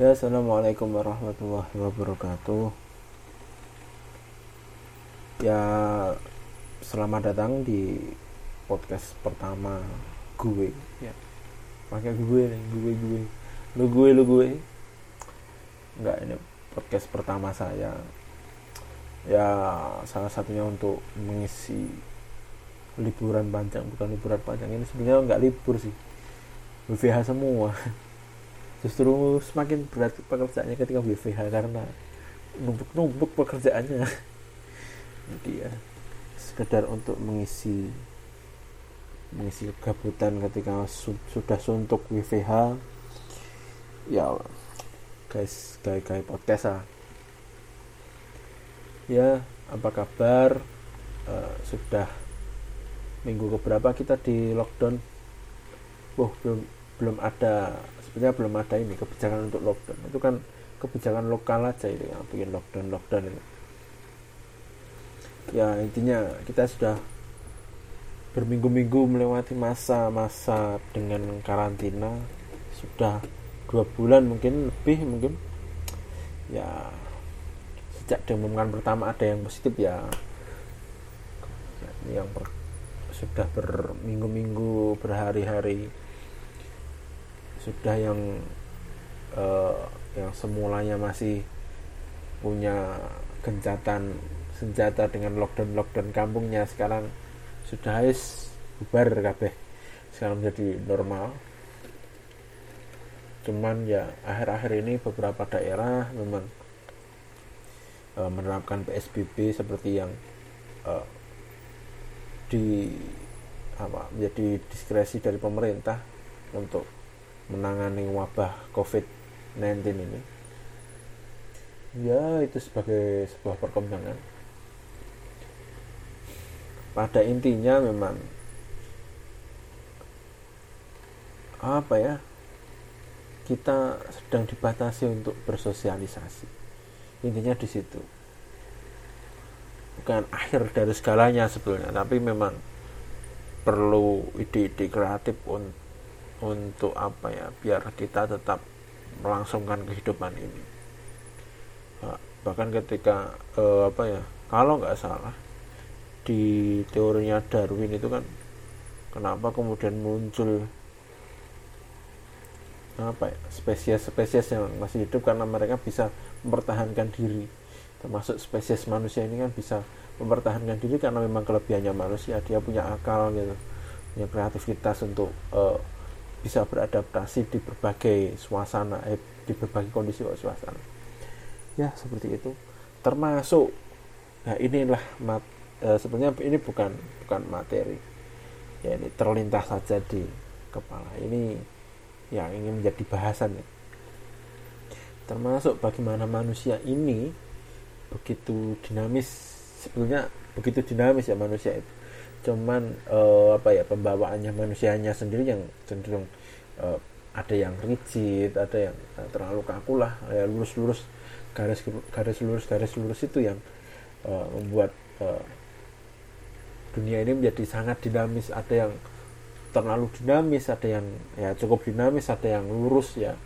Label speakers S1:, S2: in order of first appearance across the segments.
S1: Ya, assalamualaikum warahmatullahi wabarakatuh. Ya, selamat datang di podcast pertama gue. Ya, pakai gue nih, gue gue, lu gue lu gue. Enggak, ini podcast pertama saya. Ya, salah satunya untuk mengisi liburan panjang, bukan liburan panjang ini sebenarnya nggak libur sih. WFH semua justru semakin berat pekerjaannya ketika BVH karena numpuk-numpuk pekerjaannya. Jadi ya sekedar untuk mengisi mengisi kegabutan ketika su sudah suntuk WVH ya guys gaya-gaya podcast lah. Ya apa kabar? Uh, sudah minggu keberapa kita di lockdown? Wah, belum belum ada sebenarnya belum ada ini kebijakan untuk lockdown. Itu kan kebijakan lokal aja itu yang bikin lockdown lockdown itu ya intinya kita sudah berminggu-minggu melewati masa-masa dengan karantina. Sudah dua bulan mungkin lebih mungkin. Ya sejak diumumkan pertama ada yang positif ya. Yang per, sudah berminggu-minggu berhari-hari sudah yang uh, yang semulanya masih punya gencatan senjata dengan lockdown lockdown kampungnya sekarang sudah habis bubar kabeh. Sekarang menjadi normal. Cuman ya akhir-akhir ini beberapa daerah memang uh, menerapkan PSBB seperti yang uh, di apa menjadi diskresi dari pemerintah untuk menangani wabah COVID-19 ini. Ya itu sebagai sebuah perkembangan. Pada intinya memang apa ya kita sedang dibatasi untuk bersosialisasi. Intinya di situ. Bukan akhir dari segalanya sebetulnya tapi memang perlu ide-ide kreatif untuk untuk apa ya biar kita tetap melangsungkan kehidupan ini. Bahkan ketika eh, apa ya kalau nggak salah di teorinya Darwin itu kan kenapa kemudian muncul apa ya spesies-spesies yang masih hidup karena mereka bisa mempertahankan diri. Termasuk spesies manusia ini kan bisa mempertahankan diri karena memang kelebihannya manusia dia punya akal gitu punya kreativitas untuk uh, bisa beradaptasi di berbagai suasana eh, di berbagai kondisi suasana. Ya seperti itu. Termasuk nah inilah mat, eh, sebenarnya ini bukan bukan materi. Ya ini terlintas saja di kepala. Ini yang ingin menjadi bahasan ya. termasuk bagaimana manusia ini begitu dinamis sebetulnya begitu dinamis ya manusia itu cuman uh, apa ya pembawaannya manusianya sendiri yang cenderung uh, ada yang rigid ada yang uh, terlalu kaku lah ya lurus-lurus garis garis lurus garis lurus itu yang uh, membuat uh, dunia ini menjadi sangat dinamis. Ada yang terlalu dinamis ada yang ya cukup dinamis ada yang lurus ya.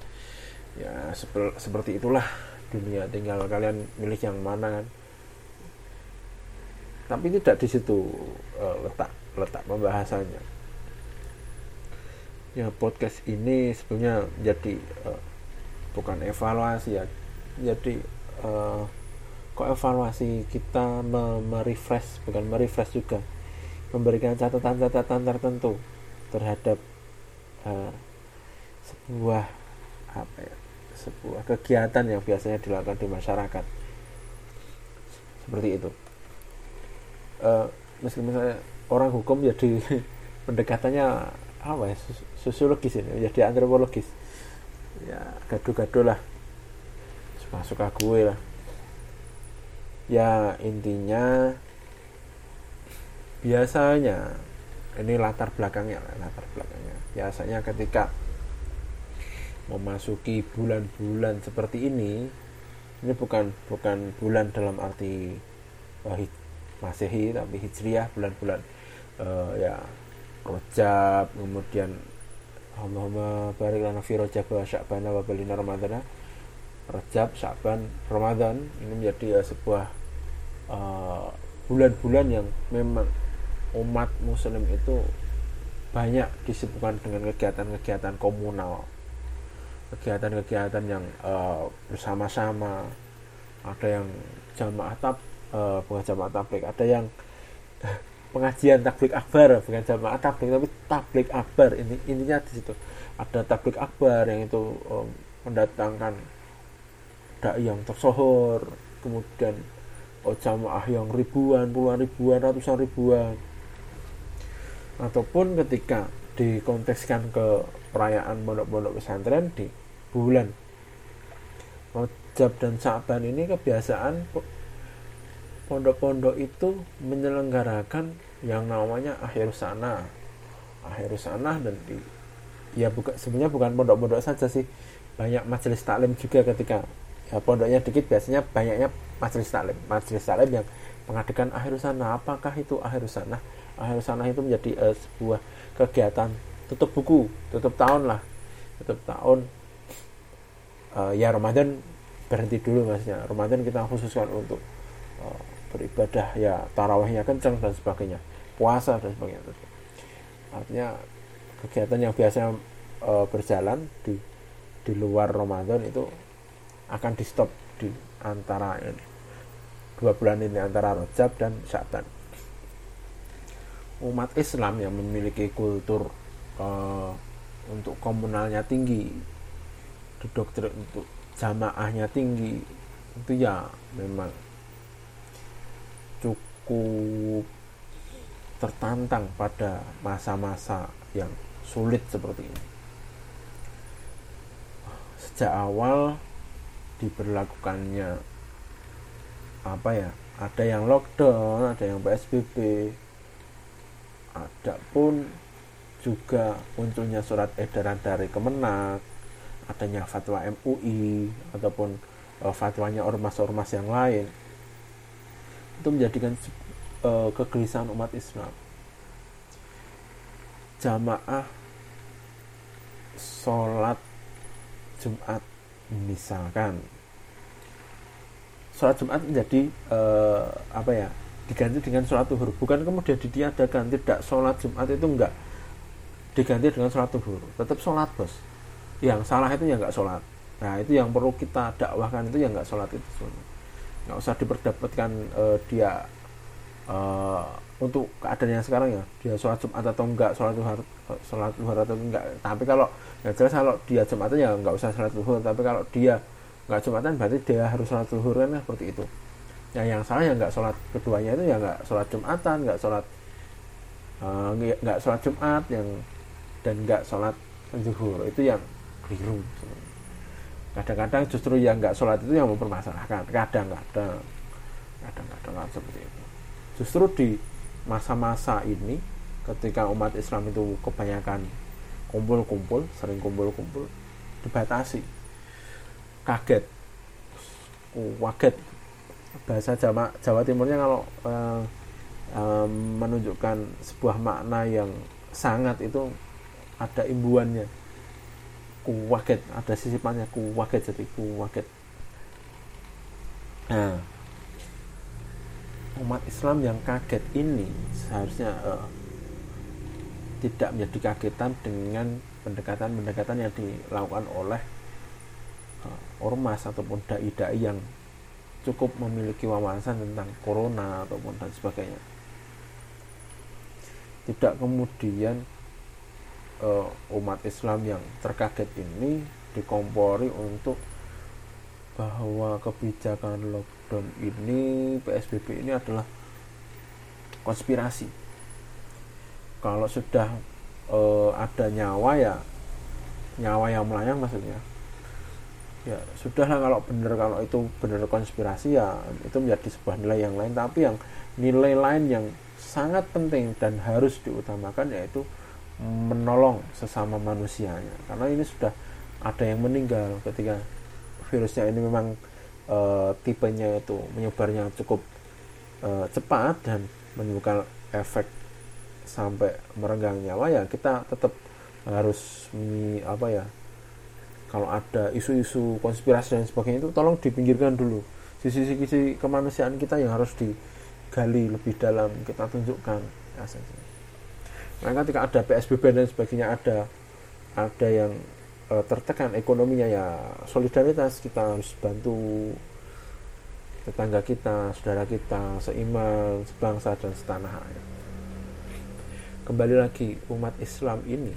S1: Ya seperti itulah dunia. Tinggal kalian milih yang mana kan tapi tidak di situ uh, letak letak pembahasannya. Ya podcast ini sebenarnya jadi uh, bukan evaluasi ya jadi uh, kok evaluasi kita merefresh bukan merefresh juga memberikan catatan-catatan tertentu terhadap uh, sebuah apa ya sebuah kegiatan yang biasanya dilakukan di masyarakat. Seperti itu uh, meskipun saya orang hukum jadi pendekatannya apa ya sosiologis ini jadi antropologis. Ya gaduh-gaduh lah. Suka-suka gue lah ya. Intinya biasanya ini latar belakangnya latar belakangnya. Biasanya ketika memasuki bulan-bulan seperti ini ini bukan bukan bulan dalam arti uh, Masehi tapi Hijriah bulan-bulan uh, ya Rojab kemudian Allahumma barik lana fi Rojab wa Sya'bana wa balina Ramadana Rajab, Syaban, Ramadan ini menjadi ya, sebuah uh, bulan-bulan yang memang umat muslim itu banyak disibukkan dengan kegiatan-kegiatan komunal. Kegiatan-kegiatan yang uh, bersama-sama. Ada yang jamaah tab uh, bukan jamaah tablik ada yang pengajian tablik akbar bukan jamaah tablik tapi tablik akbar. Ini intinya di situ. Ada tablik akbar yang itu um, mendatangkan dai yang tersohor kemudian oh, jamaah yang ribuan puluhan ribuan ratusan ribuan. Ataupun ketika dikontekskan ke perayaan pondok-pondok pesantren di bulan Rajab dan Sa'ban ini kebiasaan pondok-pondok itu menyelenggarakan yang namanya akhir sana. Akhir sana dan di ya bukan sebenarnya bukan pondok-pondok saja sih. Banyak majelis taklim juga ketika ya pondoknya dikit biasanya banyaknya majelis taklim. Majelis taklim yang mengadakan akhir sana. Apakah itu akhir sana? Akhir sana itu menjadi uh, sebuah kegiatan tutup buku tutup tahun lah. Tutup tahun uh, ya Ramadan berhenti dulu maksudnya. Ramadan kita khususkan untuk uh, beribadah ya tarawihnya kencang dan sebagainya puasa dan sebagainya. Artinya kegiatan yang biasa uh, berjalan di di luar Ramadan itu akan di stop di antara ini, dua bulan ini antara Rajab dan Syaban. Umat Islam yang memiliki kultur uh, untuk komunalnya tinggi doktrin untuk jamaahnya tinggi itu ya memang cukup tertantang pada masa-masa yang sulit seperti ini. Sejak awal diberlakukannya apa ya? Ada yang lockdown ada yang psbb ada pun juga munculnya surat edaran dari Kemenak adanya fatwa MUI ataupun uh, fatwanya ormas-ormas yang lain itu menjadikan uh, kegelisahan umat Islam. Jamaah sholat Jumat misalkan. Sholat Jumat menjadi uh, apa ya diganti dengan sholat tuhur bukan kemudian ditiadakan tidak sholat Jumat itu enggak. Diganti dengan sholat tuhur tetap sholat bos. Yang salah itu ya enggak sholat. Nah itu yang perlu kita dakwahkan itu ya enggak sholat itu nggak usah diperdapatkan uh, dia uh, untuk keadaan yang sekarang ya dia sholat Jumat atau enggak sholat duhur sholat duhur atau enggak. Tapi kalau ya jelas kalau dia Jumatan ya enggak usah sholat duhur tapi kalau dia enggak Jumatan berarti dia harus sholat duhur kan seperti itu. Ya yang salah ya enggak sholat keduanya itu ya enggak sholat Jumatan enggak sholat uh, sholat Jumat yang dan enggak sholat duhur itu yang keliru kadang-kadang justru yang enggak sholat itu yang mempermasalahkan. Kadang-kadang. Kadang-kadang seperti itu. Justru di masa-masa ini ketika umat Islam itu kebanyakan kumpul-kumpul sering kumpul-kumpul dibatasi. Kaget. Waget. Bahasa Jawa Jawa Timurnya kalau uh, uh, menunjukkan sebuah makna yang sangat itu ada imbuannya kuwaget ada sisipannya kuwaget jadi kuwaget nah umat Islam yang kaget ini seharusnya uh, tidak menjadi kagetan dengan pendekatan-pendekatan yang dilakukan oleh uh, ormas ataupun dai-dai yang cukup memiliki wawasan tentang corona ataupun dan sebagainya. Tidak kemudian uh, umat Islam yang terkaget ini dikompori untuk bahwa kebijakan lockdown ini PSBB ini adalah konspirasi. Kalau sudah e, ada nyawa ya nyawa yang melayang maksudnya. Ya sudahlah kalau benar kalau itu benar konspirasi ya itu menjadi sebuah nilai yang lain. Tapi yang nilai lain yang sangat penting dan harus diutamakan yaitu menolong sesama manusianya. Karena ini sudah ada yang meninggal ketika virusnya ini memang e, tipenya itu menyebarnya cukup e, cepat dan menimbulkan efek sampai merenggang nyawa ya kita tetap harus mi, apa ya kalau ada isu-isu konspirasi dan sebagainya itu tolong dipinggirkan dulu sisi-sisi kemanusiaan kita yang harus digali lebih dalam kita tunjukkan ya, nah ketika ada PSBB dan sebagainya ada ada yang e, tertekan ekonominya ya solidaritas kita harus bantu tetangga kita, saudara kita, seiman, sebangsa dan setanah air. Kembali lagi umat Islam ini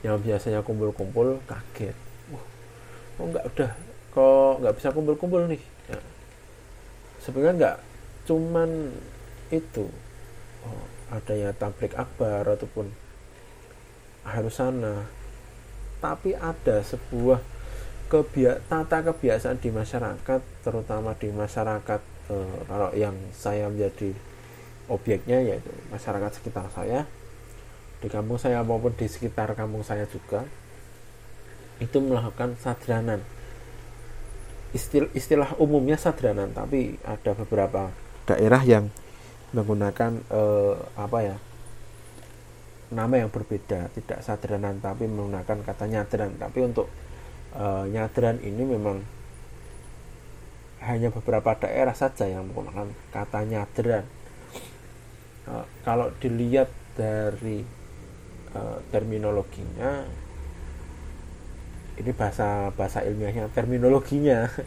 S1: yang biasanya kumpul-kumpul kaget. Wah, kok nggak udah kok nggak bisa kumpul-kumpul nih? Ya. Sebenarnya nggak cuman itu oh, adanya tablik akbar ataupun harus sana tapi ada sebuah kebia tata kebiasaan di masyarakat terutama di masyarakat e, kalau yang saya menjadi objeknya yaitu masyarakat sekitar saya di kampung saya maupun di sekitar kampung saya juga itu melakukan sadranan. Istilah, istilah umumnya sadranan tapi ada beberapa daerah yang menggunakan e, apa ya nama yang berbeda tidak sadranan tapi menggunakan kata nyadran. Tapi untuk uh, nyadran ini memang hanya beberapa daerah saja yang menggunakan kata nyadran. Uh, kalau dilihat dari uh, terminologinya ini bahasa bahasa ilmiahnya terminologinya.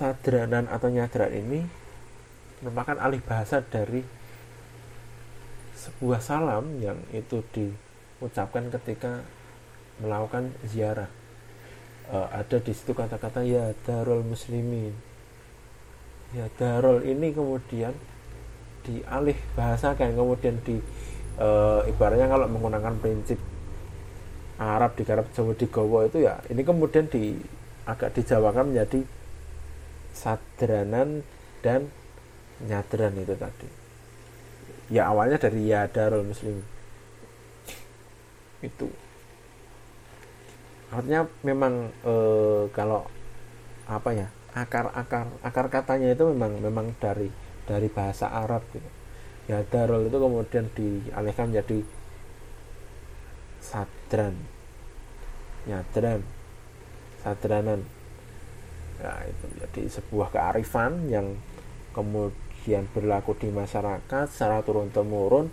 S1: Sadranan atau nyadran ini merupakan alih bahasa dari sebuah salam yang itu diucapkan ketika melakukan ziarah. Uh, ada di situ kata-kata ya darul muslimin. Ya darul ini kemudian dialih bahasakan kemudian di uh, ibaratnya kalau menggunakan prinsip Arab di Arab Jawa di Gowo itu ya ini kemudian di agak dijawakan menjadi sadranan dan nyadran itu tadi. Ya awalnya dari ya darul muslim. Itu. Artinya memang e, kalau apa ya akar akar akar katanya itu memang memang dari dari bahasa Arab gitu. Ya darul itu kemudian dialihkan menjadi sadran. Nyadran. Sadranan. Ya itu jadi sebuah kearifan yang kemudian berlaku di masyarakat secara turun temurun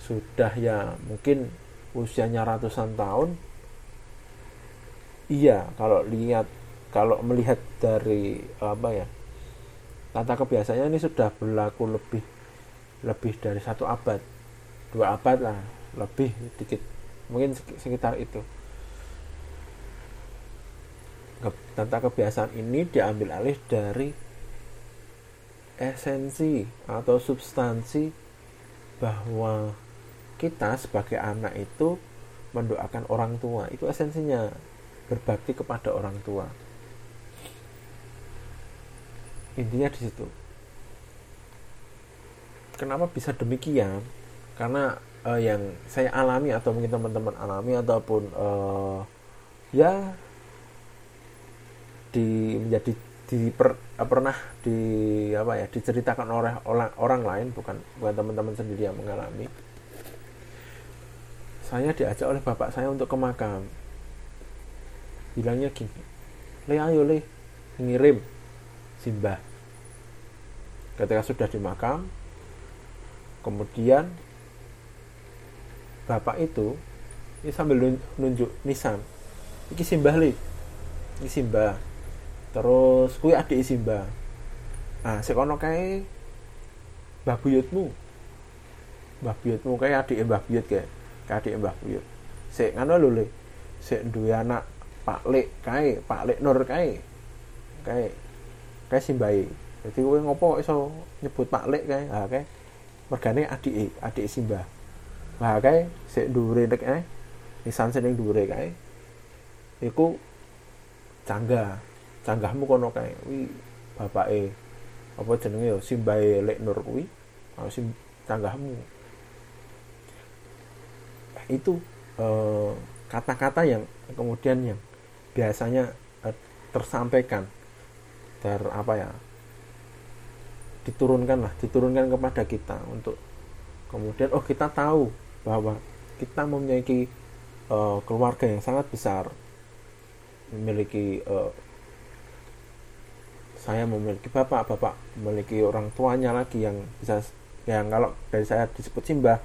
S1: sudah ya mungkin usianya ratusan tahun. Iya kalau lihat kalau melihat dari apa ya tata kebiasaannya ini sudah berlaku lebih lebih dari satu abad dua abad lah lebih dikit mungkin sekitar itu. Tata kebiasaan ini diambil alih dari esensi atau substansi bahwa kita sebagai anak itu mendoakan orang tua. Itu esensinya berbakti kepada orang tua. Intinya di situ. Kenapa bisa demikian? Karena uh, yang saya alami atau mungkin teman-teman alami ataupun uh, ya di menjadi di uh, pernah di apa ya diceritakan oleh orang, orang lain bukan bukan teman-teman sendiri yang mengalami. Saya diajak oleh bapak saya untuk ke makam. Bilangnya gini le ayo le ngirim simbah. Ketika sudah di makam kemudian bapak itu ini sambil nunjuk nisan ini simbah le ini simbah terus kui adik simbah ah sekono kae mbah buyutmu mbah buyutmu kayak adik mbah buyut kayak adik mbah buyut sik ngono lho le sik duwe anak Pak Lek kae, Pak Lek Nur kae. Kae. Kae simbai. Jadi kowe ngopo iso nyebut Pak Lek kae? Ha kae. Mergane adike, adik Simbah. Lah kae sik dhuwure nek kae. Nisan sing dhuwure kae. Iku cangga. Canggahmu kono kae. Wi bapake apa jenenge ya Simbahe Lek Nur kuwi. Sim canggahmu. Itu eh, kata-kata yang kemudian yang biasanya uh, tersampaikan ter apa ya diturunkan lah diturunkan kepada kita untuk kemudian oh kita tahu bahwa kita memiliki uh, keluarga yang sangat besar memiliki uh, saya memiliki bapak bapak memiliki orang tuanya lagi yang bisa yang kalau dari saya disebut simbah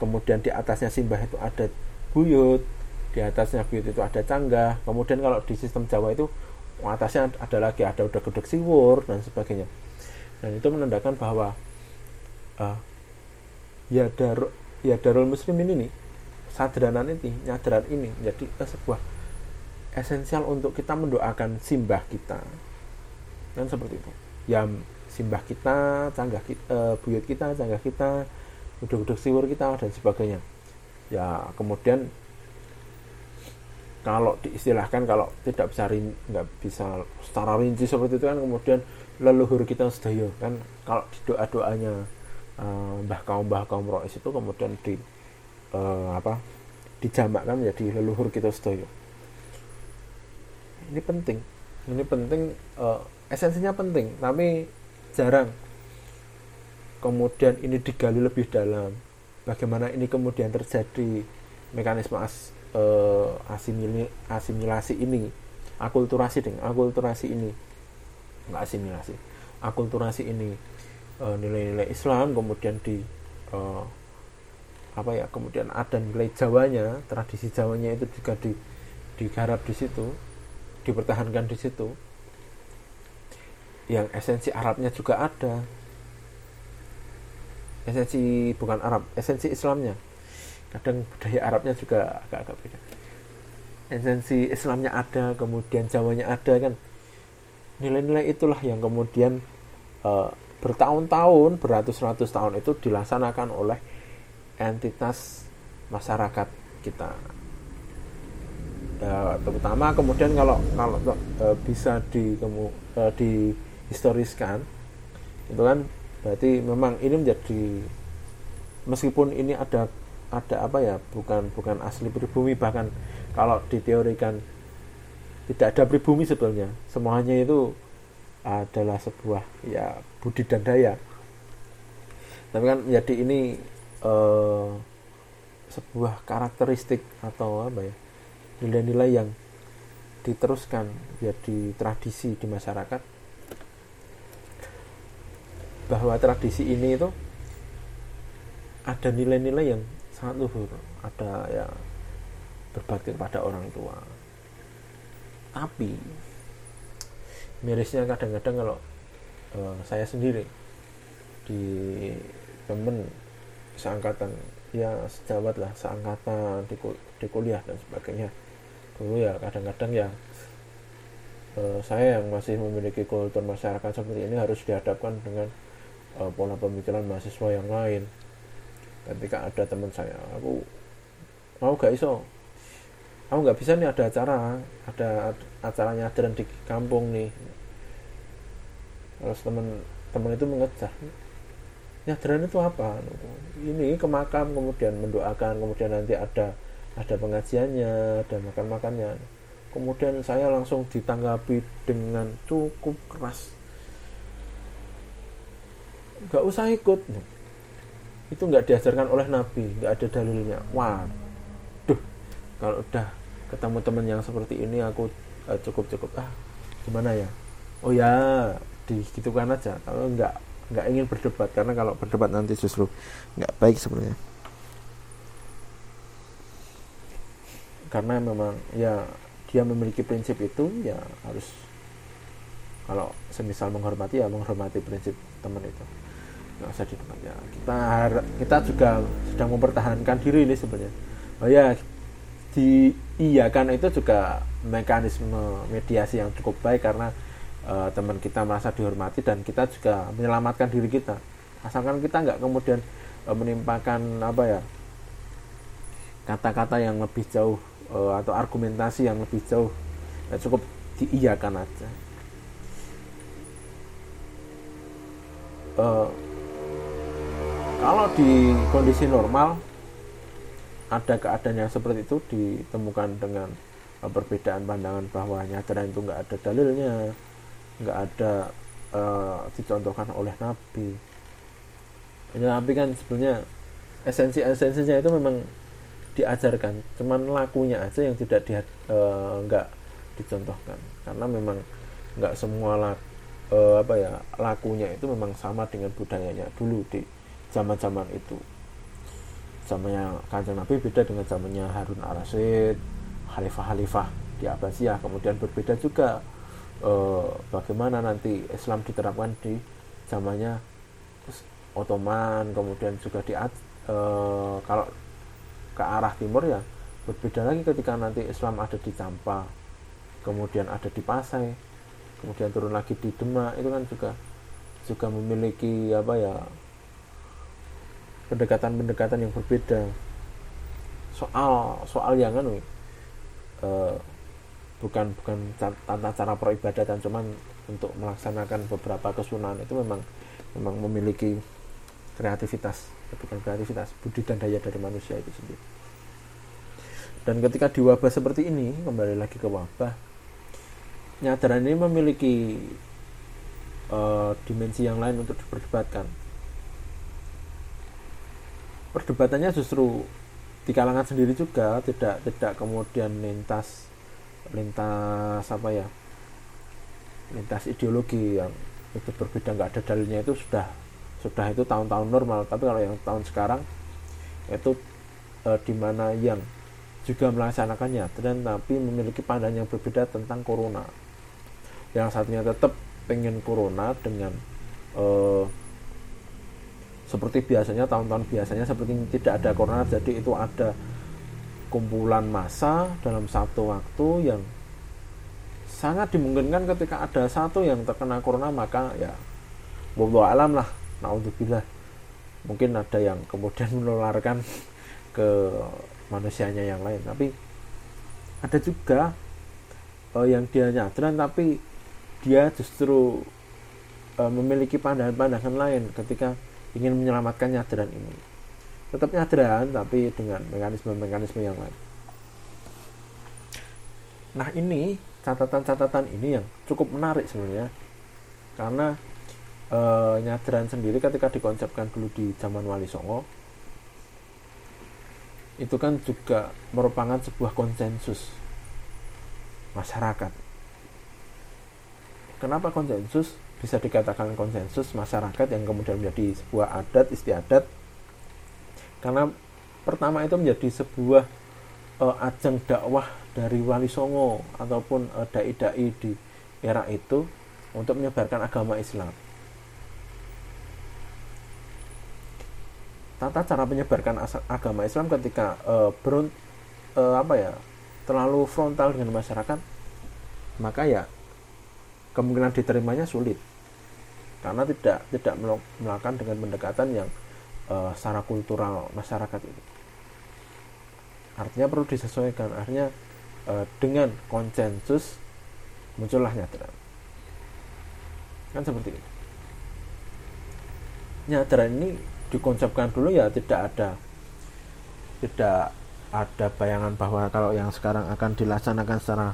S1: kemudian di atasnya simbah itu ada buyut di atasnya buyut itu ada canggah kemudian kalau di sistem Jawa itu atasnya ada lagi ada udah gudeg siwur dan sebagainya. Dan itu menandakan bahwa uh, ya dar ya darul muslimin ini sadaranan ini nyadaran ini jadi sebuah esensial untuk kita mendoakan simbah kita kan seperti itu. Ya simbah kita canggah kita uh, buyut kita canggah kita gudeg-gudeg siwur kita dan sebagainya. Ya kemudian kalau diistilahkan kalau tidak bisa nggak bisa secara rinci seperti itu kan kemudian leluhur kita sedaya. Kan kalau di doa doanya uh, mbah kaum mbah kaum rois itu kemudian di uh, apa dijamakkan menjadi leluhur kita sedaya. Ini penting. Ini penting uh, esensinya penting tapi jarang. Kemudian ini digali lebih dalam. Bagaimana ini kemudian terjadi mekanisme as, asimili, asimilasi ini. Akulturasi dengan akulturasi ini. Nggak asimilasi. Akulturasi ini eh, nilai-nilai Islam kemudian di uh, apa ya kemudian ada nilai Jawanya tradisi Jawanya itu juga di digarap di situ dipertahankan di situ yang esensi Arabnya juga ada. Esensi bukan Arab esensi Islamnya. Kadang budaya Arabnya juga agak-agak beda. Esensi Islamnya ada kemudian Jawanya ada kan? Nilai-nilai itulah yang kemudian uh, bertahun-tahun beratus-ratus tahun itu dilaksanakan oleh entitas masyarakat kita. Uh, terutama kemudian kalau kalau uh, bisa di uh, di historiskan itu kan? Berarti memang ini menjadi meskipun ini ada ada apa ya bukan bukan asli pribumi bahkan kalau diteorikan tidak ada pribumi sebetulnya. Semuanya itu adalah sebuah ya budi dan daya. Tapi kan menjadi ini eh, sebuah karakteristik atau apa ya nilai-nilai yang diteruskan jadi tradisi di masyarakat bahwa tradisi ini itu ada nilai-nilai yang sangat luhur. Ada ya berbakti pada orang tua. Tapi mirisnya kadang-kadang kalau uh, saya sendiri di temen seangkatan ya sejawat lah seangkatan di, di kuliah dan sebagainya. Dulu ya kadang-kadang ya uh, saya yang masih memiliki kultur masyarakat seperti ini harus dihadapkan dengan uh, pola pemikiran mahasiswa yang lain. Ketika ada teman saya aku mau gak iso? Aku nggak bisa nih ada acara ada acaranya nyadaran di kampung nih. Terus teman teman itu mengejar nyadaran itu apa? Ini ke makam kemudian mendoakan kemudian nanti ada ada pengajiannya ada makan makannya kemudian saya langsung ditanggapi dengan cukup keras nggak usah ikut. Itu nggak diajarkan oleh Nabi nggak ada dalilnya. Waduh kalau udah ketemu teman yang seperti ini aku uh, cukup cukup ah gimana ya? Oh ya digitukan aja. Kalau nggak nggak ingin berdebat karena kalau berdebat nanti justru nggak baik sebenarnya. Karena memang ya dia memiliki prinsip itu ya harus kalau semisal menghormati ya menghormati prinsip teman itu nggak usah didengar ya kita kita juga sedang mempertahankan diri ini sebenarnya. Oh ya di iya kan itu juga mekanisme mediasi yang cukup baik karena uh, teman kita merasa dihormati dan kita juga menyelamatkan diri kita. Asalkan kita nggak kemudian uh, menimpakan apa ya kata-kata yang lebih jauh uh, atau argumentasi yang lebih jauh ya cukup diiyakan aja. Uh, kalau di kondisi normal ada keadaan yang seperti itu ditemukan dengan perbedaan pandangan bahwa nyadaran itu nggak ada dalilnya nggak ada uh, dicontohkan oleh Nabi. Ya, Nabi kan sebenarnya esensi esensinya itu memang diajarkan cuman lakunya aja yang tidak di uh, nggak dicontohkan. Karena memang nggak semua lak, uh, apa ya lakunya itu memang sama dengan budayanya dulu di zaman-zaman itu. Zamannya kanjeng Nabi beda dengan zamannya Harun al-Rasyid khalifah-khalifah di Abbasiyah kemudian berbeda juga uh, bagaimana nanti Islam diterapkan di zamannya Ottoman kemudian juga di uh, kalau ke arah timur ya berbeda lagi ketika nanti Islam ada di Campa kemudian ada di Pasai kemudian turun lagi di Demak itu kan juga juga memiliki apa ya pendekatan-pendekatan yang berbeda. Soal soal yang kan uh, bukan bukan tata cara peribadatan cuman untuk melaksanakan beberapa kesunahan itu memang memang memiliki kreativitas bukan kreativitas budi dan daya dari manusia itu sendiri. Dan ketika di wabah seperti ini kembali lagi ke wabah nyadaran ini memiliki uh, dimensi yang lain untuk diperdebatkan perdebatannya justru di kalangan sendiri juga tidak tidak kemudian lintas lintas apa ya lintas ideologi yang itu berbeda nggak ada dalilnya itu sudah sudah itu tahun-tahun normal. Tapi kalau yang tahun sekarang itu e, di mana yang juga melaksanakannya dan tapi memiliki pandangan yang berbeda tentang corona. Yang satunya tetap pengen corona dengan e, seperti biasanya tahun-tahun biasanya seperti tidak ada corona jadi itu ada kumpulan massa dalam satu waktu yang sangat dimungkinkan ketika ada satu yang terkena corona maka ya wallahu alam lah naudzubillah. Mungkin ada yang kemudian menularkan ke manusianya yang lain. Tapi ada juga uh, yang dia nyadran tapi dia justru uh, memiliki pandangan-pandangan lain ketika ingin menyelamatkan nyadran ini tetap nyadran tapi dengan mekanisme-mekanisme yang lain nah ini catatan-catatan ini yang cukup menarik sebenarnya karena e, nyadaran sendiri ketika dikonsepkan dulu di zaman Wali Songo itu kan juga merupakan sebuah konsensus masyarakat. Kenapa konsensus? Bisa dikatakan konsensus masyarakat yang kemudian menjadi sebuah adat istiadat karena pertama itu menjadi sebuah uh, ajang dakwah dari Wali Songo ataupun uh, dai-dai di era itu untuk menyebarkan agama Islam. tata cara menyebarkan agama Islam ketika uh, berunt, uh, apa ya terlalu frontal dengan masyarakat maka ya kemungkinan diterimanya sulit karena tidak tidak melakukan dengan pendekatan yang uh, secara kultural masyarakat itu. Artinya perlu disesuaikan. Artinya uh, dengan konsensus muncullah nyadaran kan seperti itu. Nyadaran ini dikonsepkan dulu ya tidak ada tidak ada bayangan bahwa kalau yang sekarang akan dilaksanakan secara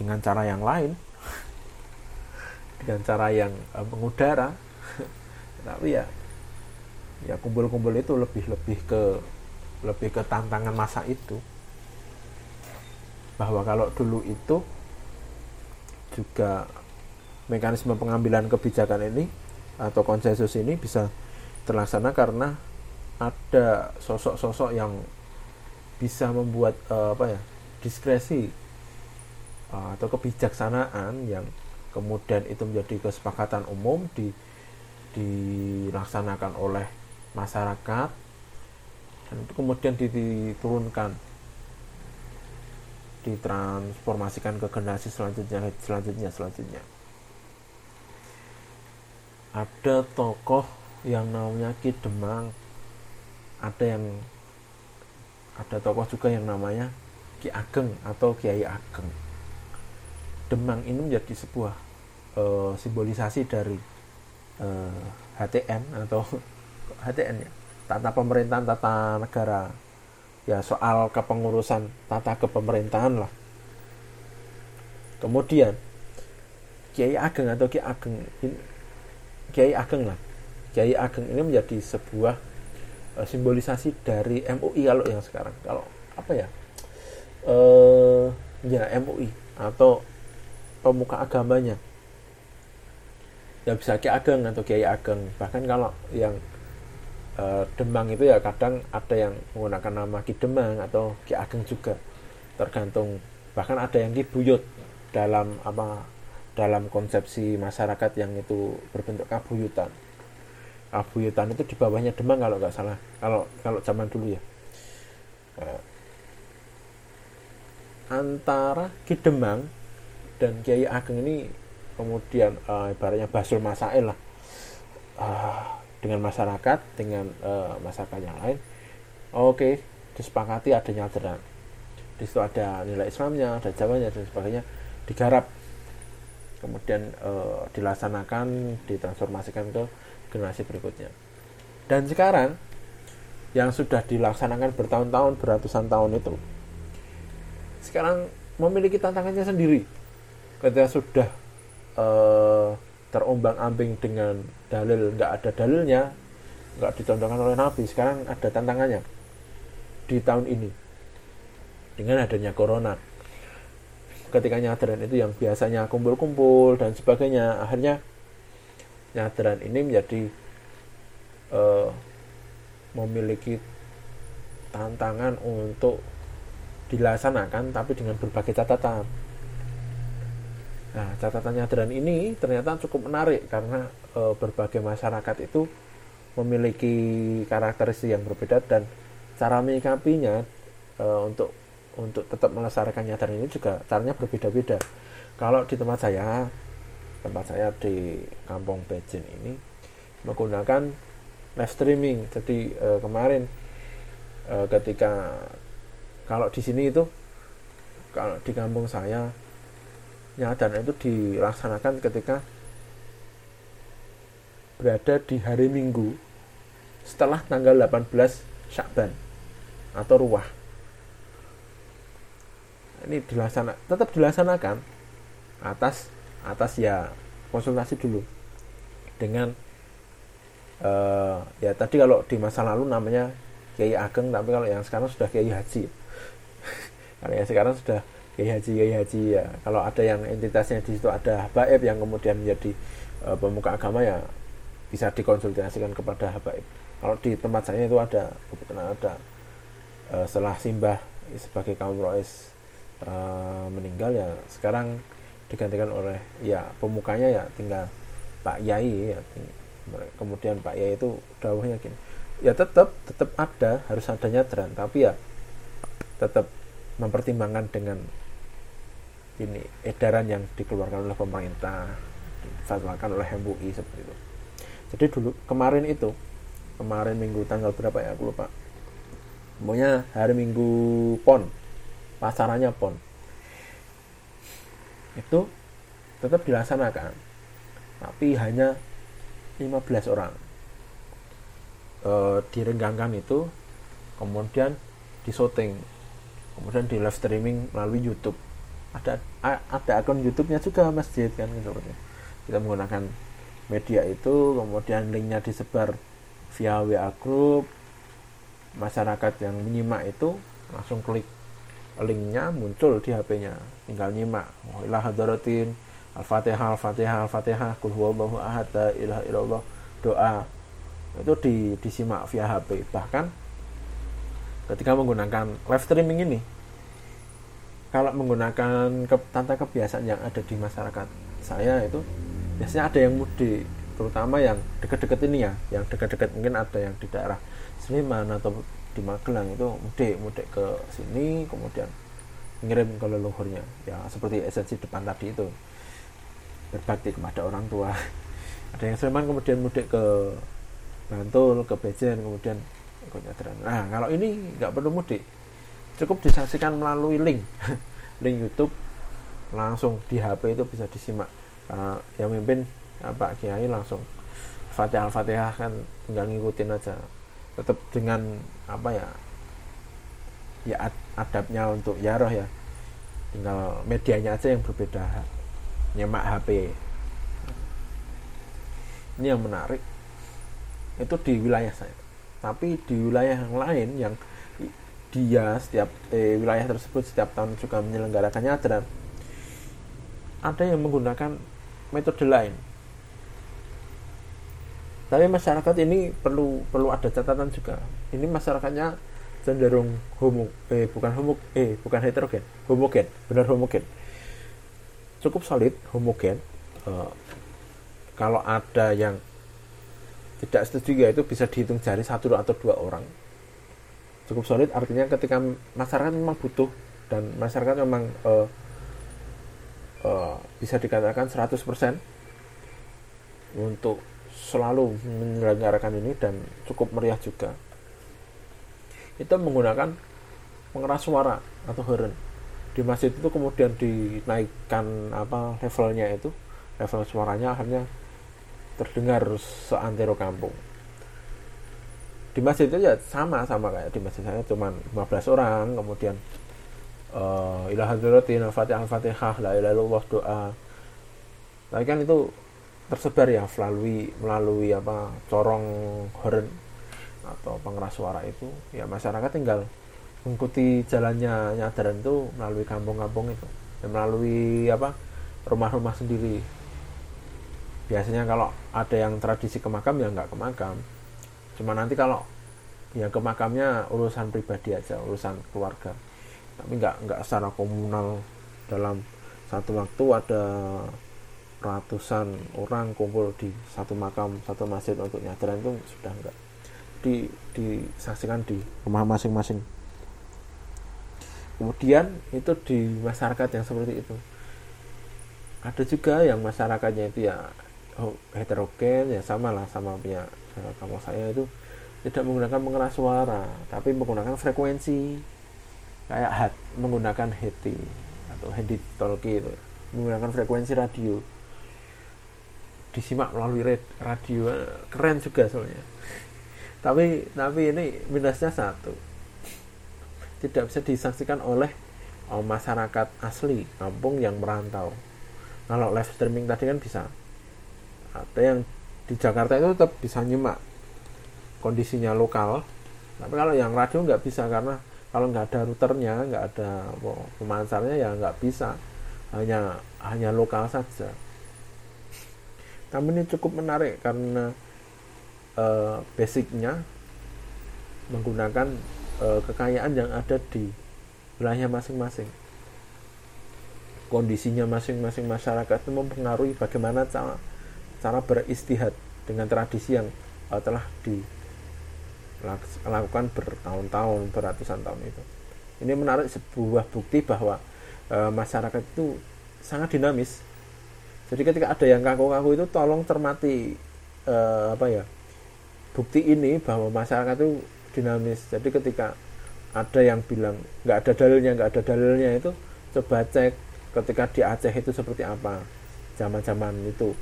S1: dengan cara yang lain dengan cara yang uh, mengudara. Tapi ya ya kumpul-kumpul itu lebih lebih ke lebih ke tantangan masa itu. Bahwa kalau dulu itu juga mekanisme pengambilan kebijakan ini atau konsensus ini bisa terlaksana karena ada sosok-sosok yang bisa membuat uh, apa ya diskresi uh, atau kebijaksanaan yang kemudian itu menjadi kesepakatan umum di dilaksanakan oleh masyarakat. Dan itu kemudian diturunkan. Ditransformasikan ke generasi selanjutnya selanjutnya selanjutnya. Ada tokoh yang namanya Ki Demang. Ada yang ada tokoh juga yang namanya Ki Ageng atau Kiai Ageng Demang ini menjadi sebuah uh, simbolisasi dari uh, eh, HTN atau HTN ya tata pemerintahan tata negara. Ya soal kepengurusan tata kepemerintahan lah. Kemudian Kiai Ageng atau Kiai Ageng Kiai Ageng lah. Kiai Ageng ini menjadi sebuah uh, simbolisasi dari MUI kalau yang sekarang. Kalau apa ya? Uh, ya MUI atau pemuka agamanya. Ya bisa Kiai Ageng atau Kiai Ageng. Bahkan kalau yang uh, Demang itu ya kadang ada yang menggunakan nama Ki Demang atau Ki Ageng juga. Tergantung. Bahkan ada yang Ki Buyut dalam apa dalam konsepsi masyarakat yang itu berbentuk kabuyutan. Kabuyutan itu di bawahnya Demang kalau nggak salah. Kalau kalau zaman dulu ya. Uh, antara Ki Demang dan Kiai Ageng ini kemudian uh, ibaratnya basul masail lah. Uh, dengan masyarakat dengan uh, masyarakat yang lain. Oke okay, disepakati adanya alternan di situ ada nilai Islamnya ada Jawanya dan sebagainya. Digarap. Kemudian uh, dilaksanakan ditransformasikan ke generasi berikutnya. Dan sekarang yang sudah dilaksanakan bertahun-tahun beratusan tahun itu sekarang memiliki tantangannya sendiri ketika sudah uh, terombang-ambing dengan dalil nggak ada dalilnya nggak dicontohkan oleh Nabi sekarang ada tantangannya di tahun ini. Dengan adanya corona. Ketika nyadaran itu yang biasanya kumpul-kumpul dan sebagainya akhirnya nyadaran ini menjadi uh, memiliki tantangan untuk dilaksanakan tapi dengan berbagai catatan Nah, catatan nyadaran ini ternyata cukup menarik karena e, berbagai masyarakat itu memiliki karakteristik yang berbeda dan cara menyikapinya e, untuk untuk tetap melestarikan nyadaran ini juga caranya berbeda-beda. Kalau di tempat saya, tempat saya di Kampung Bejen ini menggunakan live streaming. Jadi e, kemarin e, ketika kalau di sini itu kalau di kampung saya nyadaran itu dilaksanakan ketika berada di hari Minggu setelah tanggal 18 Syakban atau ruah. Ini dilaksana, tetap dilaksanakan atas atas ya konsultasi dulu dengan uh, ya tadi kalau di masa lalu namanya Kiai Ageng tapi kalau yang sekarang sudah Kiai Haji kalau yang sekarang sudah Kiai Haji Kiai Haji ya. Kalau ada yang entitasnya di situ ada habaib yang kemudian menjadi uh, pemuka agama ya bisa dikonsultasikan kepada habaib. Kalau di tempat saya itu ada kebetulan ada uh, setelah simbah sebagai kaum rois uh, meninggal ya sekarang digantikan oleh ya pemukanya ya tinggal Pak Yai ya kemudian Pak Yai itu dawahnya gini ya tetap tetap ada harus adanya tren tapi ya tetap mempertimbangkan dengan ini edaran yang dikeluarkan oleh pemerintah difatwakan oleh MUI seperti itu. Jadi dulu kemarin itu kemarin minggu tanggal berapa ya aku lupa. Pokoknya hari minggu pon pasarannya pon. Itu tetap dilaksanakan tapi hanya 15 orang. E, direnggangkan itu kemudian disoting kemudian di live streaming melalui YouTube. Ada ada akun YouTube-nya juga masjid kan seperti kita menggunakan media itu kemudian linknya disebar via WA group. Masyarakat yang menyimak itu langsung klik linknya muncul di HP-nya tinggal nyimak. Ilah hadaratin al-fatihah al-fatihah al-fatihah kul huwallahu ahad la ilaha illallah doa. Itu di, disimak via HP bahkan ketika menggunakan live streaming ini? Kalau menggunakan ke, kebiasaan yang ada di masyarakat saya itu biasanya ada yang mudik terutama yang dekat-dekat ini ya yang dekat-dekat mungkin ada yang di daerah Sleman atau di Magelang itu mudik mudik ke sini kemudian ngirim ke leluhurnya. Ya seperti esensi depan tadi itu. Berbakti kepada orang tua. Ada yang Sleman kemudian mudik ke Bantul ke Bejen kemudian nah kalau ini nggak perlu mudik. Cukup disaksikan melalui link. Link YouTube. Langsung di HP itu bisa disimak. Karena yang mimpin ya, Pak Kiai langsung Fatihah Al-Fatihah kan tinggal ngikutin aja. Tetap dengan apa ya ya adabnya untuk yaroh ya. Tinggal medianya aja yang berbeda. Nyemak HP ini yang menarik. Itu di wilayah saya tapi di wilayah yang lain yang dia setiap eh, wilayah tersebut setiap tahun juga menyelenggarakan nyadran ada yang menggunakan metode lain. Tapi masyarakat ini perlu perlu ada catatan juga. Ini masyarakatnya cenderung homo eh bukan homo eh bukan heterogen. Homogen benar homogen. Cukup solid homogen. Uh, kalau ada yang tidak setuju ya itu bisa dihitung jari satu atau dua orang. Cukup solid artinya ketika masyarakat memang butuh dan masyarakat memang uh, uh, bisa dikatakan 100% untuk selalu menyelenggarakan ini dan cukup meriah juga. Itu menggunakan pengeras suara atau horn di masjid itu kemudian dinaikkan apa levelnya itu level suaranya akhirnya terdengar seantero kampung. Di masjid itu ya sama sama kayak di masjid saya cuma 15 orang kemudian uh, ilah hadratin fatihah fatihah la ilaha doa. Tapi kan itu tersebar ya melalui melalui apa corong horn atau pengeras suara itu. Ya masyarakat tinggal mengikuti jalannya nyadaran itu melalui kampung-kampung itu. Ya, melalui apa rumah-rumah sendiri biasanya kalau ada yang tradisi ke makam ya nggak ke makam cuma nanti kalau ya ke makamnya urusan pribadi aja urusan keluarga. Tapi nggak nggak secara komunal. Dalam satu waktu ada ratusan orang kumpul di satu makam satu masjid untuk nyadaran itu sudah enggak di disaksikan di rumah masing-masing. Kemudian itu di masyarakat yang seperti itu. Ada juga yang masyarakatnya itu ya oh, heterogen ya sama lah sama punya kalau saya itu tidak menggunakan pengeras suara tapi menggunakan frekuensi. Kayak hat menggunakan heti atau handy talkie itu menggunakan frekuensi radio. Disimak melalui radio keren juga soalnya. Tapi tapi ini minusnya satu. Tidak bisa disaksikan oleh oh, masyarakat asli kampung yang merantau. Kalau live streaming tadi kan bisa ada yang di Jakarta itu tetap bisa nyimak kondisinya lokal. Tapi kalau yang radio nggak bisa karena kalau nggak ada routernya nggak ada pemancarnya ya nggak bisa. Hanya hanya lokal saja. Tapi ini cukup menarik karena uh, basicnya menggunakan uh, kekayaan yang ada di wilayah masing-masing. Kondisinya masing-masing masyarakat itu mempengaruhi bagaimana cara cara beristihad dengan tradisi yang uh, telah dilakukan bertahun-tahun, beratusan tahun itu. Ini menarik sebuah bukti bahwa e, masyarakat itu sangat dinamis. Jadi ketika ada yang kaku-kaku itu tolong cermati e, apa ya bukti ini bahwa masyarakat itu dinamis. Jadi ketika ada yang bilang nggak ada dalilnya, nggak ada dalilnya itu coba cek ketika di Aceh itu seperti apa zaman-zaman itu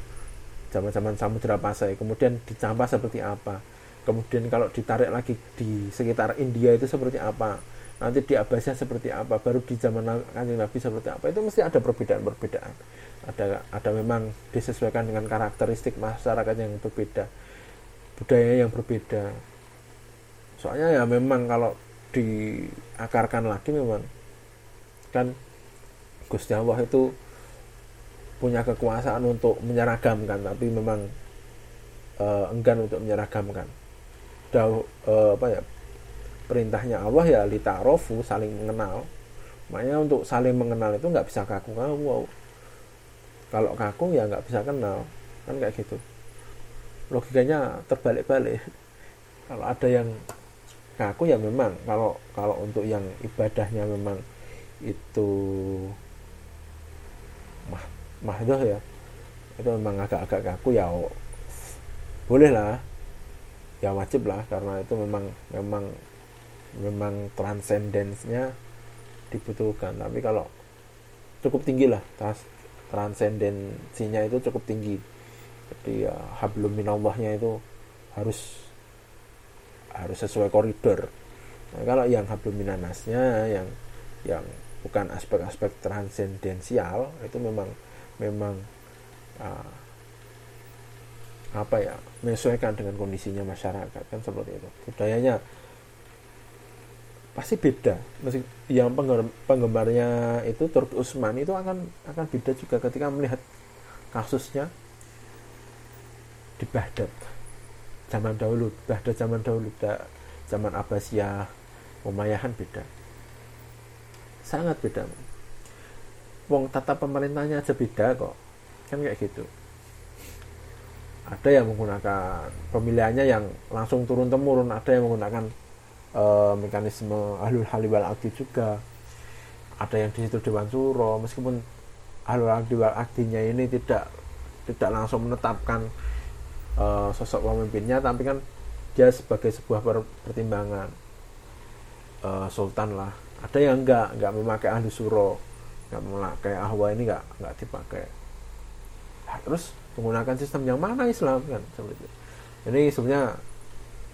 S1: zaman-zaman Samudra Pasai kemudian di Campa seperti apa? Kemudian kalau ditarik lagi di sekitar India itu seperti apa? Nanti di Abbasiyah seperti apa? Baru di zaman kanjeng Nabi seperti apa? Itu mesti ada perbedaan-perbedaan. Ada ada memang disesuaikan dengan karakteristik masyarakat yang berbeda budaya yang berbeda. Soalnya ya memang kalau diakarkan lagi memang kan Gusti Allah itu punya kekuasaan untuk menyeragamkan tapi memang uh, enggan untuk menyeragamkan. Dau, uh, apa ya perintahnya Allah ya litarofu saling mengenal. Makanya untuk saling mengenal itu nggak bisa kaku kaku wow. kalau kaku ya nggak bisa kenal kan kayak gitu. Logikanya terbalik-balik. Kalau ada yang kaku ya memang kalau kalau untuk yang ibadahnya memang itu mahdoh ya. Itu memang agak-agak kaku ya boleh lah ya wajib lah karena itu memang memang memang transendensnya dibutuhkan. Tapi kalau cukup tinggi lah trans transendensinya itu cukup tinggi. Jadi ya hablum minallahnya itu harus harus sesuai koridor nah, kalau yang hablum minanasnya yang yang bukan aspek-aspek transendensial itu memang memang uh, apa ya menyesuaikan dengan kondisinya masyarakat kan seperti itu. Budayanya pasti beda. Masih yang penggemarnya itu Turk Usman itu akan akan beda juga ketika melihat kasusnya di Baghdad zaman dahulu. Baghdad zaman dahulu zaman Abbasiyah Umayyahan beda. Sangat beda wong tata pemerintahnya aja beda kok. Kan kayak gitu. Ada yang menggunakan pemilihannya yang langsung turun temurun ada yang menggunakan uh, mekanisme ahlul haliwal akdi juga. Ada yang di situ dewan suro meskipun ahlul akdi wal akdinya ini tidak tidak langsung menetapkan uh, sosok pemimpinnya tapi kan dia sebagai sebuah pertimbangan uh, sultan lah. Ada yang enggak enggak memakai ahli suro enggak memakai ahwa ini enggak enggak dipakai. Nah, terus menggunakan sistem yang mana Islam kan? Seperti itu. Ini sebenarnya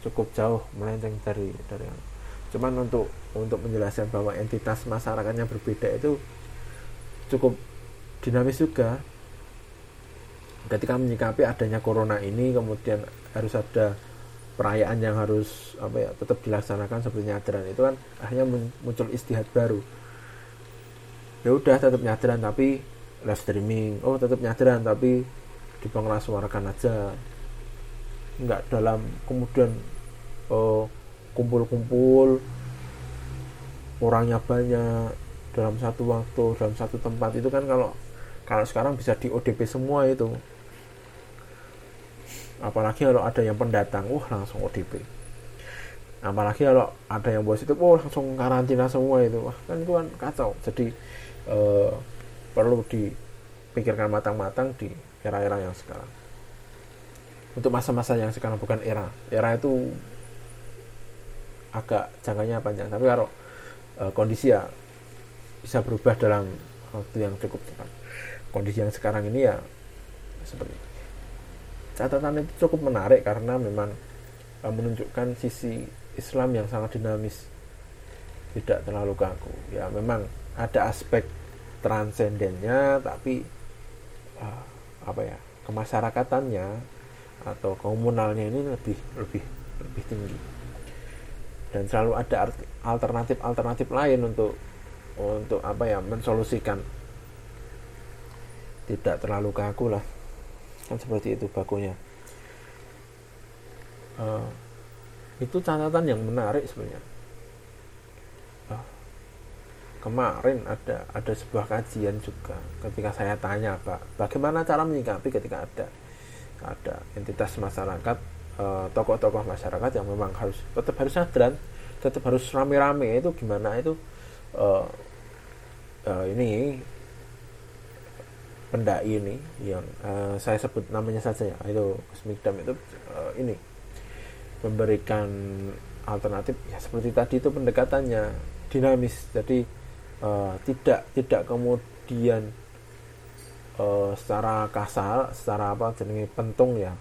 S1: cukup jauh melenceng dari dari yang cuman untuk untuk menjelaskan bahwa entitas masyarakatnya berbeda itu cukup dinamis juga. Ketika menyikapi adanya corona ini kemudian harus ada perayaan yang harus apa ya tetap dilaksanakan seperti nyadran itu kan akhirnya muncul istihad baru ya udah tetap nyadran tapi live streaming. Oh tetap nyadran tapi suarakan aja. Nggak dalam kemudian kumpul kumpul-kumpul orangnya banyak dalam satu waktu dalam satu tempat. Itu kan kalau kalau sekarang bisa di ODP semua itu. Apalagi kalau ada yang pendatang wah langsung ODP apalagi kalau ada yang positif wah langsung karantina semua itu. Wah kan itu kan kacau. Jadi eh, perlu dipikirkan matang-matang di era-era yang sekarang. Untuk masa-masa yang sekarang bukan era. Era itu agak jangkanya panjang. Tapi kalau e, kondisi ya bisa berubah dalam waktu yang cukup cepat. Kondisi yang sekarang ini ya seperti itu. catatan itu cukup menarik karena memang e, menunjukkan sisi Islam yang sangat dinamis. Tidak terlalu kaku. Ya memang ada aspek transendennya tapi uh, apa ya kemasyarakatannya atau komunalnya ini lebih lebih lebih tinggi. Dan selalu ada alternatif-alternatif lain untuk untuk apa ya mensolusikan. Tidak terlalu kaku lah kan seperti itu bakunya. Uh, itu catatan yang menarik sebenarnya kemarin ada ada sebuah kajian juga. Ketika saya tanya pak bagaimana cara menyikapi ketika ada ada entitas masyarakat Eh, tokoh-tokoh masyarakat yang memang harus tetap harus sadran tetap harus rame-rame itu gimana itu uh, uh, ini pendai ini yang uh, saya sebut namanya saja ya itu Cosmic Dam itu uh, ini memberikan alternatif ya seperti tadi itu pendekatannya dinamis. Jadi uh, tidak tidak kemudian uh, secara kasar secara apa jadi pentung ya.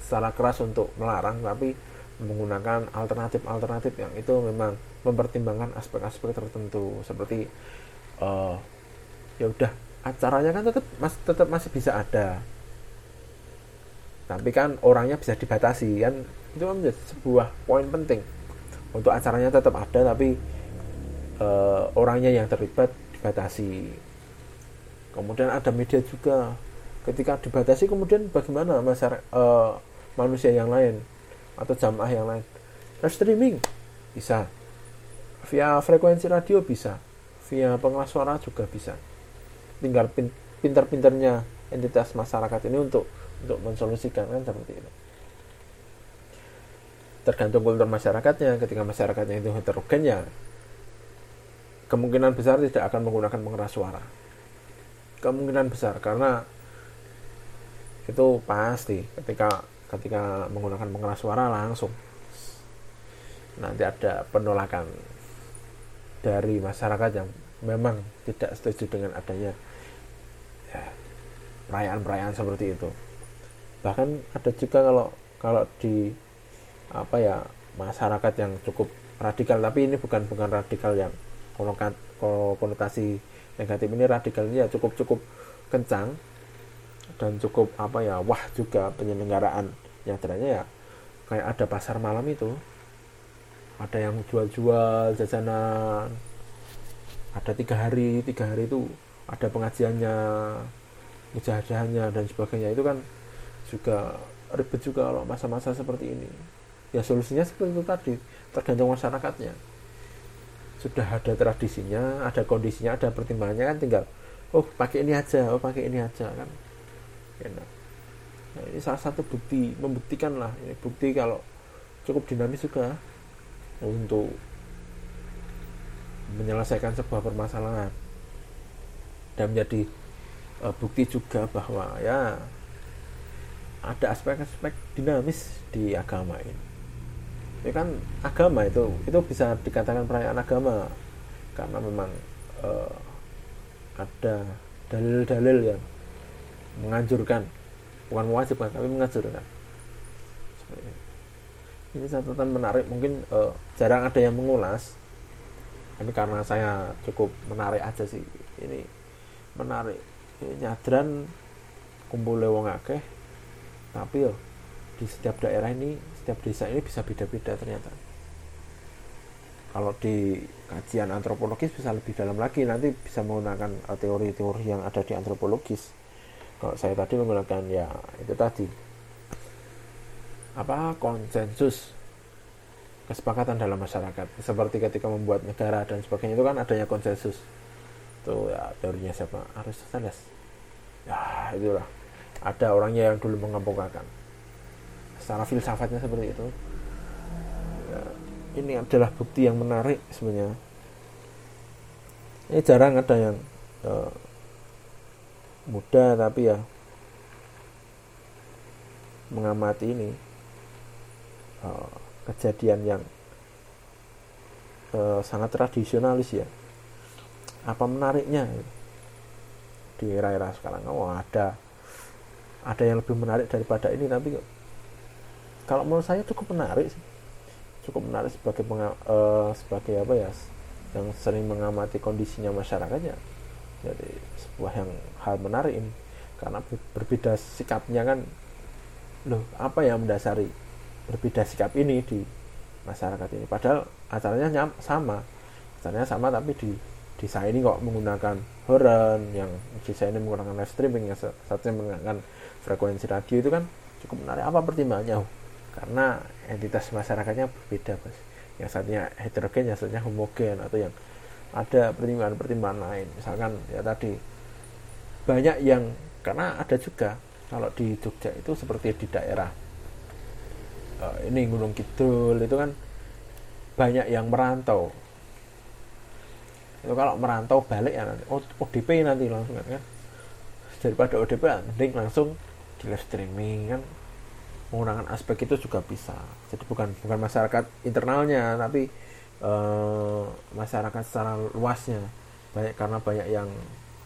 S1: Secara keras untuk melarang tapi menggunakan alternatif-alternatif yang itu memang mempertimbangkan aspek-aspek tertentu. Seperti uh, ya udah acaranya kan tetap mas tetap masih bisa ada. Tapi kan orangnya bisa dibatasi kan? Itu kan menjadi sebuah poin penting. Untuk acaranya tetap ada tapi uh, orangnya yang terlibat dibatasi. Kemudian ada media juga. Ketika dibatasi kemudian bagaimana masyarakat uh, manusia yang lain atau jamaah yang lain? Live streaming bisa. Via frekuensi radio bisa. Via pengeras suara juga bisa. Tinggal pinter-pinternya entitas masyarakat ini untuk untuk mensolusikan kan seperti itu. Tergantung kultur masyarakatnya. Ketika masyarakatnya itu heterogen ya kemungkinan besar tidak akan menggunakan pengeras suara. Kemungkinan besar karena itu pasti ketika ketika menggunakan pengeras suara langsung. Nanti ada penolakan dari masyarakat yang memang tidak setuju dengan adanya ya, perayaan-perayaan seperti itu. Bahkan ada juga kalau kalau di apa ya masyarakat yang cukup radikal. Tapi ini bukan bukan radikal yang konotasi negatif ini ya cukup cukup kencang dan cukup apa ya wah juga penyelenggaraan. Nyadranya ya kayak ada pasar malam itu. Ada yang jual-jual jajanan. Ada tiga hari tiga hari itu ada pengajiannya mujahadannya dan sebagainya. Itu kan juga ribet juga kalau masa-masa seperti ini. Ya solusinya seperti itu tadi tergantung masyarakatnya sudah ada tradisinya ada kondisinya ada pertimbangannya kan tinggal oh pakai ini aja oh pakai ini aja kan. Enak. Nah, ini salah satu bukti membuktikan lah ini bukti kalau cukup dinamis juga untuk menyelesaikan sebuah permasalahan. Dan menjadi uh, bukti juga bahwa ya ada aspek-aspek dinamis di agama ini. Ini kan agama itu itu bisa dikatakan perayaan agama. Karena memang uh, ada dalil-dalil yang menganjurkan. Bukan mewajibkan tapi menganjurkan. Ini catatan menarik. Mungkin uh, jarang ada yang mengulas. Ini karena saya cukup menarik aja sih. Ini menarik. Nyadran kumpul wong akeh. Tapi yo di setiap daerah ini setiap desa ini bisa beda-beda ternyata. Kalau di kajian antropologis bisa lebih dalam lagi nanti bisa menggunakan eh, teori-teori yang ada di antropologis. Kalau saya tadi menggunakan ya itu tadi. Apa? Konsensus. Kesepakatan dalam masyarakat. Seperti ketika membuat negara dan sebagainya itu kan adanya konsensus. Itu ya teorinya siapa? Aristoteles. Ya itulah. Ada orangnya yang dulu mengemukakan secara filsafatnya seperti itu. Ya, ini adalah bukti yang menarik sebenarnya. Ini jarang ada yang uh, muda tapi ya mengamati ini uh, kejadian yang uh, sangat tradisionalis ya. Apa menariknya? Di era-era sekarang oh ada ada yang lebih menarik daripada ini tapi kalau menurut saya cukup menarik sih. Cukup menarik sebagai uh, sebagai apa ya yang sering mengamati kondisinya masyarakatnya. Jadi sebuah yang hal menarik ini. Karena berbeda sikapnya kan loh apa yang mendasari berbeda sikap ini di masyarakat ini? Padahal acaranya sama. Acaranya sama tapi di ini kok menggunakan horn yang ini menggunakan live streaming yang satunya menggunakan frekuensi radio itu kan cukup menarik. Apa pertimbangannya karena entitas masyarakatnya berbeda mas. Yang satunya heterogen yang satunya homogen atau yang ada pertimbangan-pertimbangan lain. Misalkan ya tadi banyak yang karena ada juga kalau di Jogja itu seperti di daerah uh, ini Gunung Kidul itu kan banyak yang merantau. Itu kalau merantau balik ya nanti ODP nanti langsung kan? Daripada ODP mending langsung di live streaming kan menggunakan aspek itu juga bisa. Jadi bukan bukan masyarakat internalnya tapi uh, masyarakat secara luasnya. Banyak karena banyak yang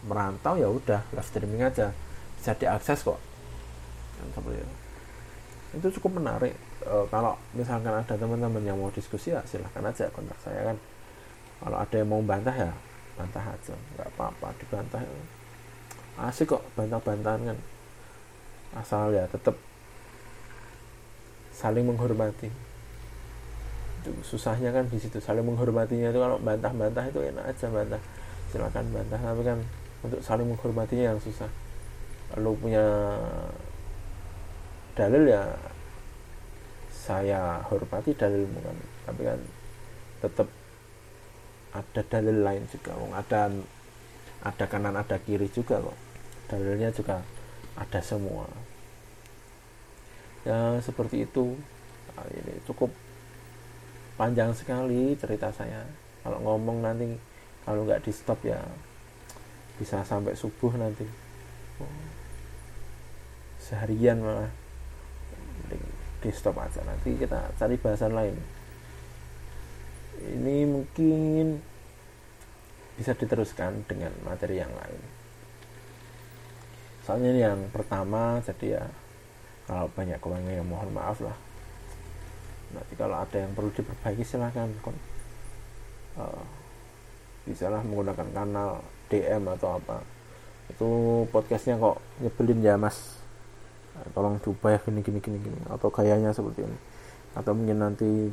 S1: merantau ya udah live streaming aja. Bisa diakses kok. Itu. Itu cukup menarik. Uh, kalau misalkan ada teman-teman yang mau diskusi ya silahkan aja kontak saya kan. Kalau ada yang mau bantah ya bantah aja. Nggak apa-apa dibantah. Asik kok bantah-bantahan kan. Asal ya tetap saling menghormati. Susahnya kan di situ. Saling menghormatinya itu kalau bantah-bantah itu enak aja bantah. Silakan bantah tapi kan untuk saling menghormatinya yang susah. Lalu punya dalil ya saya hormati dalilmu kan. Tapi kan tetap ada dalil lain juga. Wong ada ada kanan ada kiri juga kok. Dalilnya juga ada semua ya seperti itu. Nah, ini cukup panjang sekali cerita saya. Kalau ngomong nanti kalau nggak di stop ya bisa sampai subuh nanti. Oh, seharian malah. Di stop aja. Nanti kita cari bahasan lain. Ini mungkin bisa diteruskan dengan materi yang lain. Soalnya ini yang pertama jadi ya kalau banyak kekurangan yang mohon maaf lah. Nanti kalau ada yang perlu diperbaiki silahkan kon uh, bisalah menggunakan kanal DM atau apa. Itu podcastnya kok nyebelin ya mas. Tolong diubah ya gini gini gini gini. Atau gayanya seperti ini. Atau mungkin nanti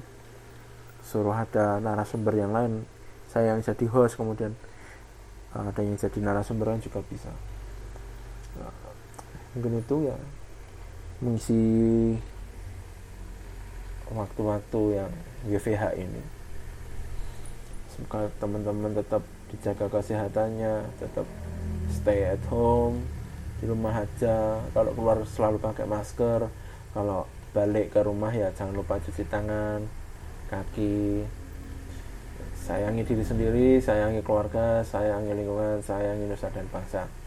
S1: suruh ada narasumber yang lain. Saya yang jadi host kemudian. Ada yang jadi narasumber juga bisa. Nah, mungkin itu ya mengisi waktu-waktu yang WFH ini. Semoga teman-teman tetap dijaga kesehatannya tetap stay at home di rumah aja. Kalau keluar selalu pakai masker. Kalau balik ke rumah ya jangan lupa cuci tangan kaki. Sayangi diri sendiri sayangi keluarga sayangi lingkungan sayangi nusa dan bangsa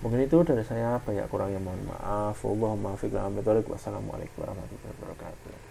S1: mungkin itu dari saya banyak kurangnya mohon maaf. Allahumma fiqh wassalamualaikum warahmatullahi wabarakatuh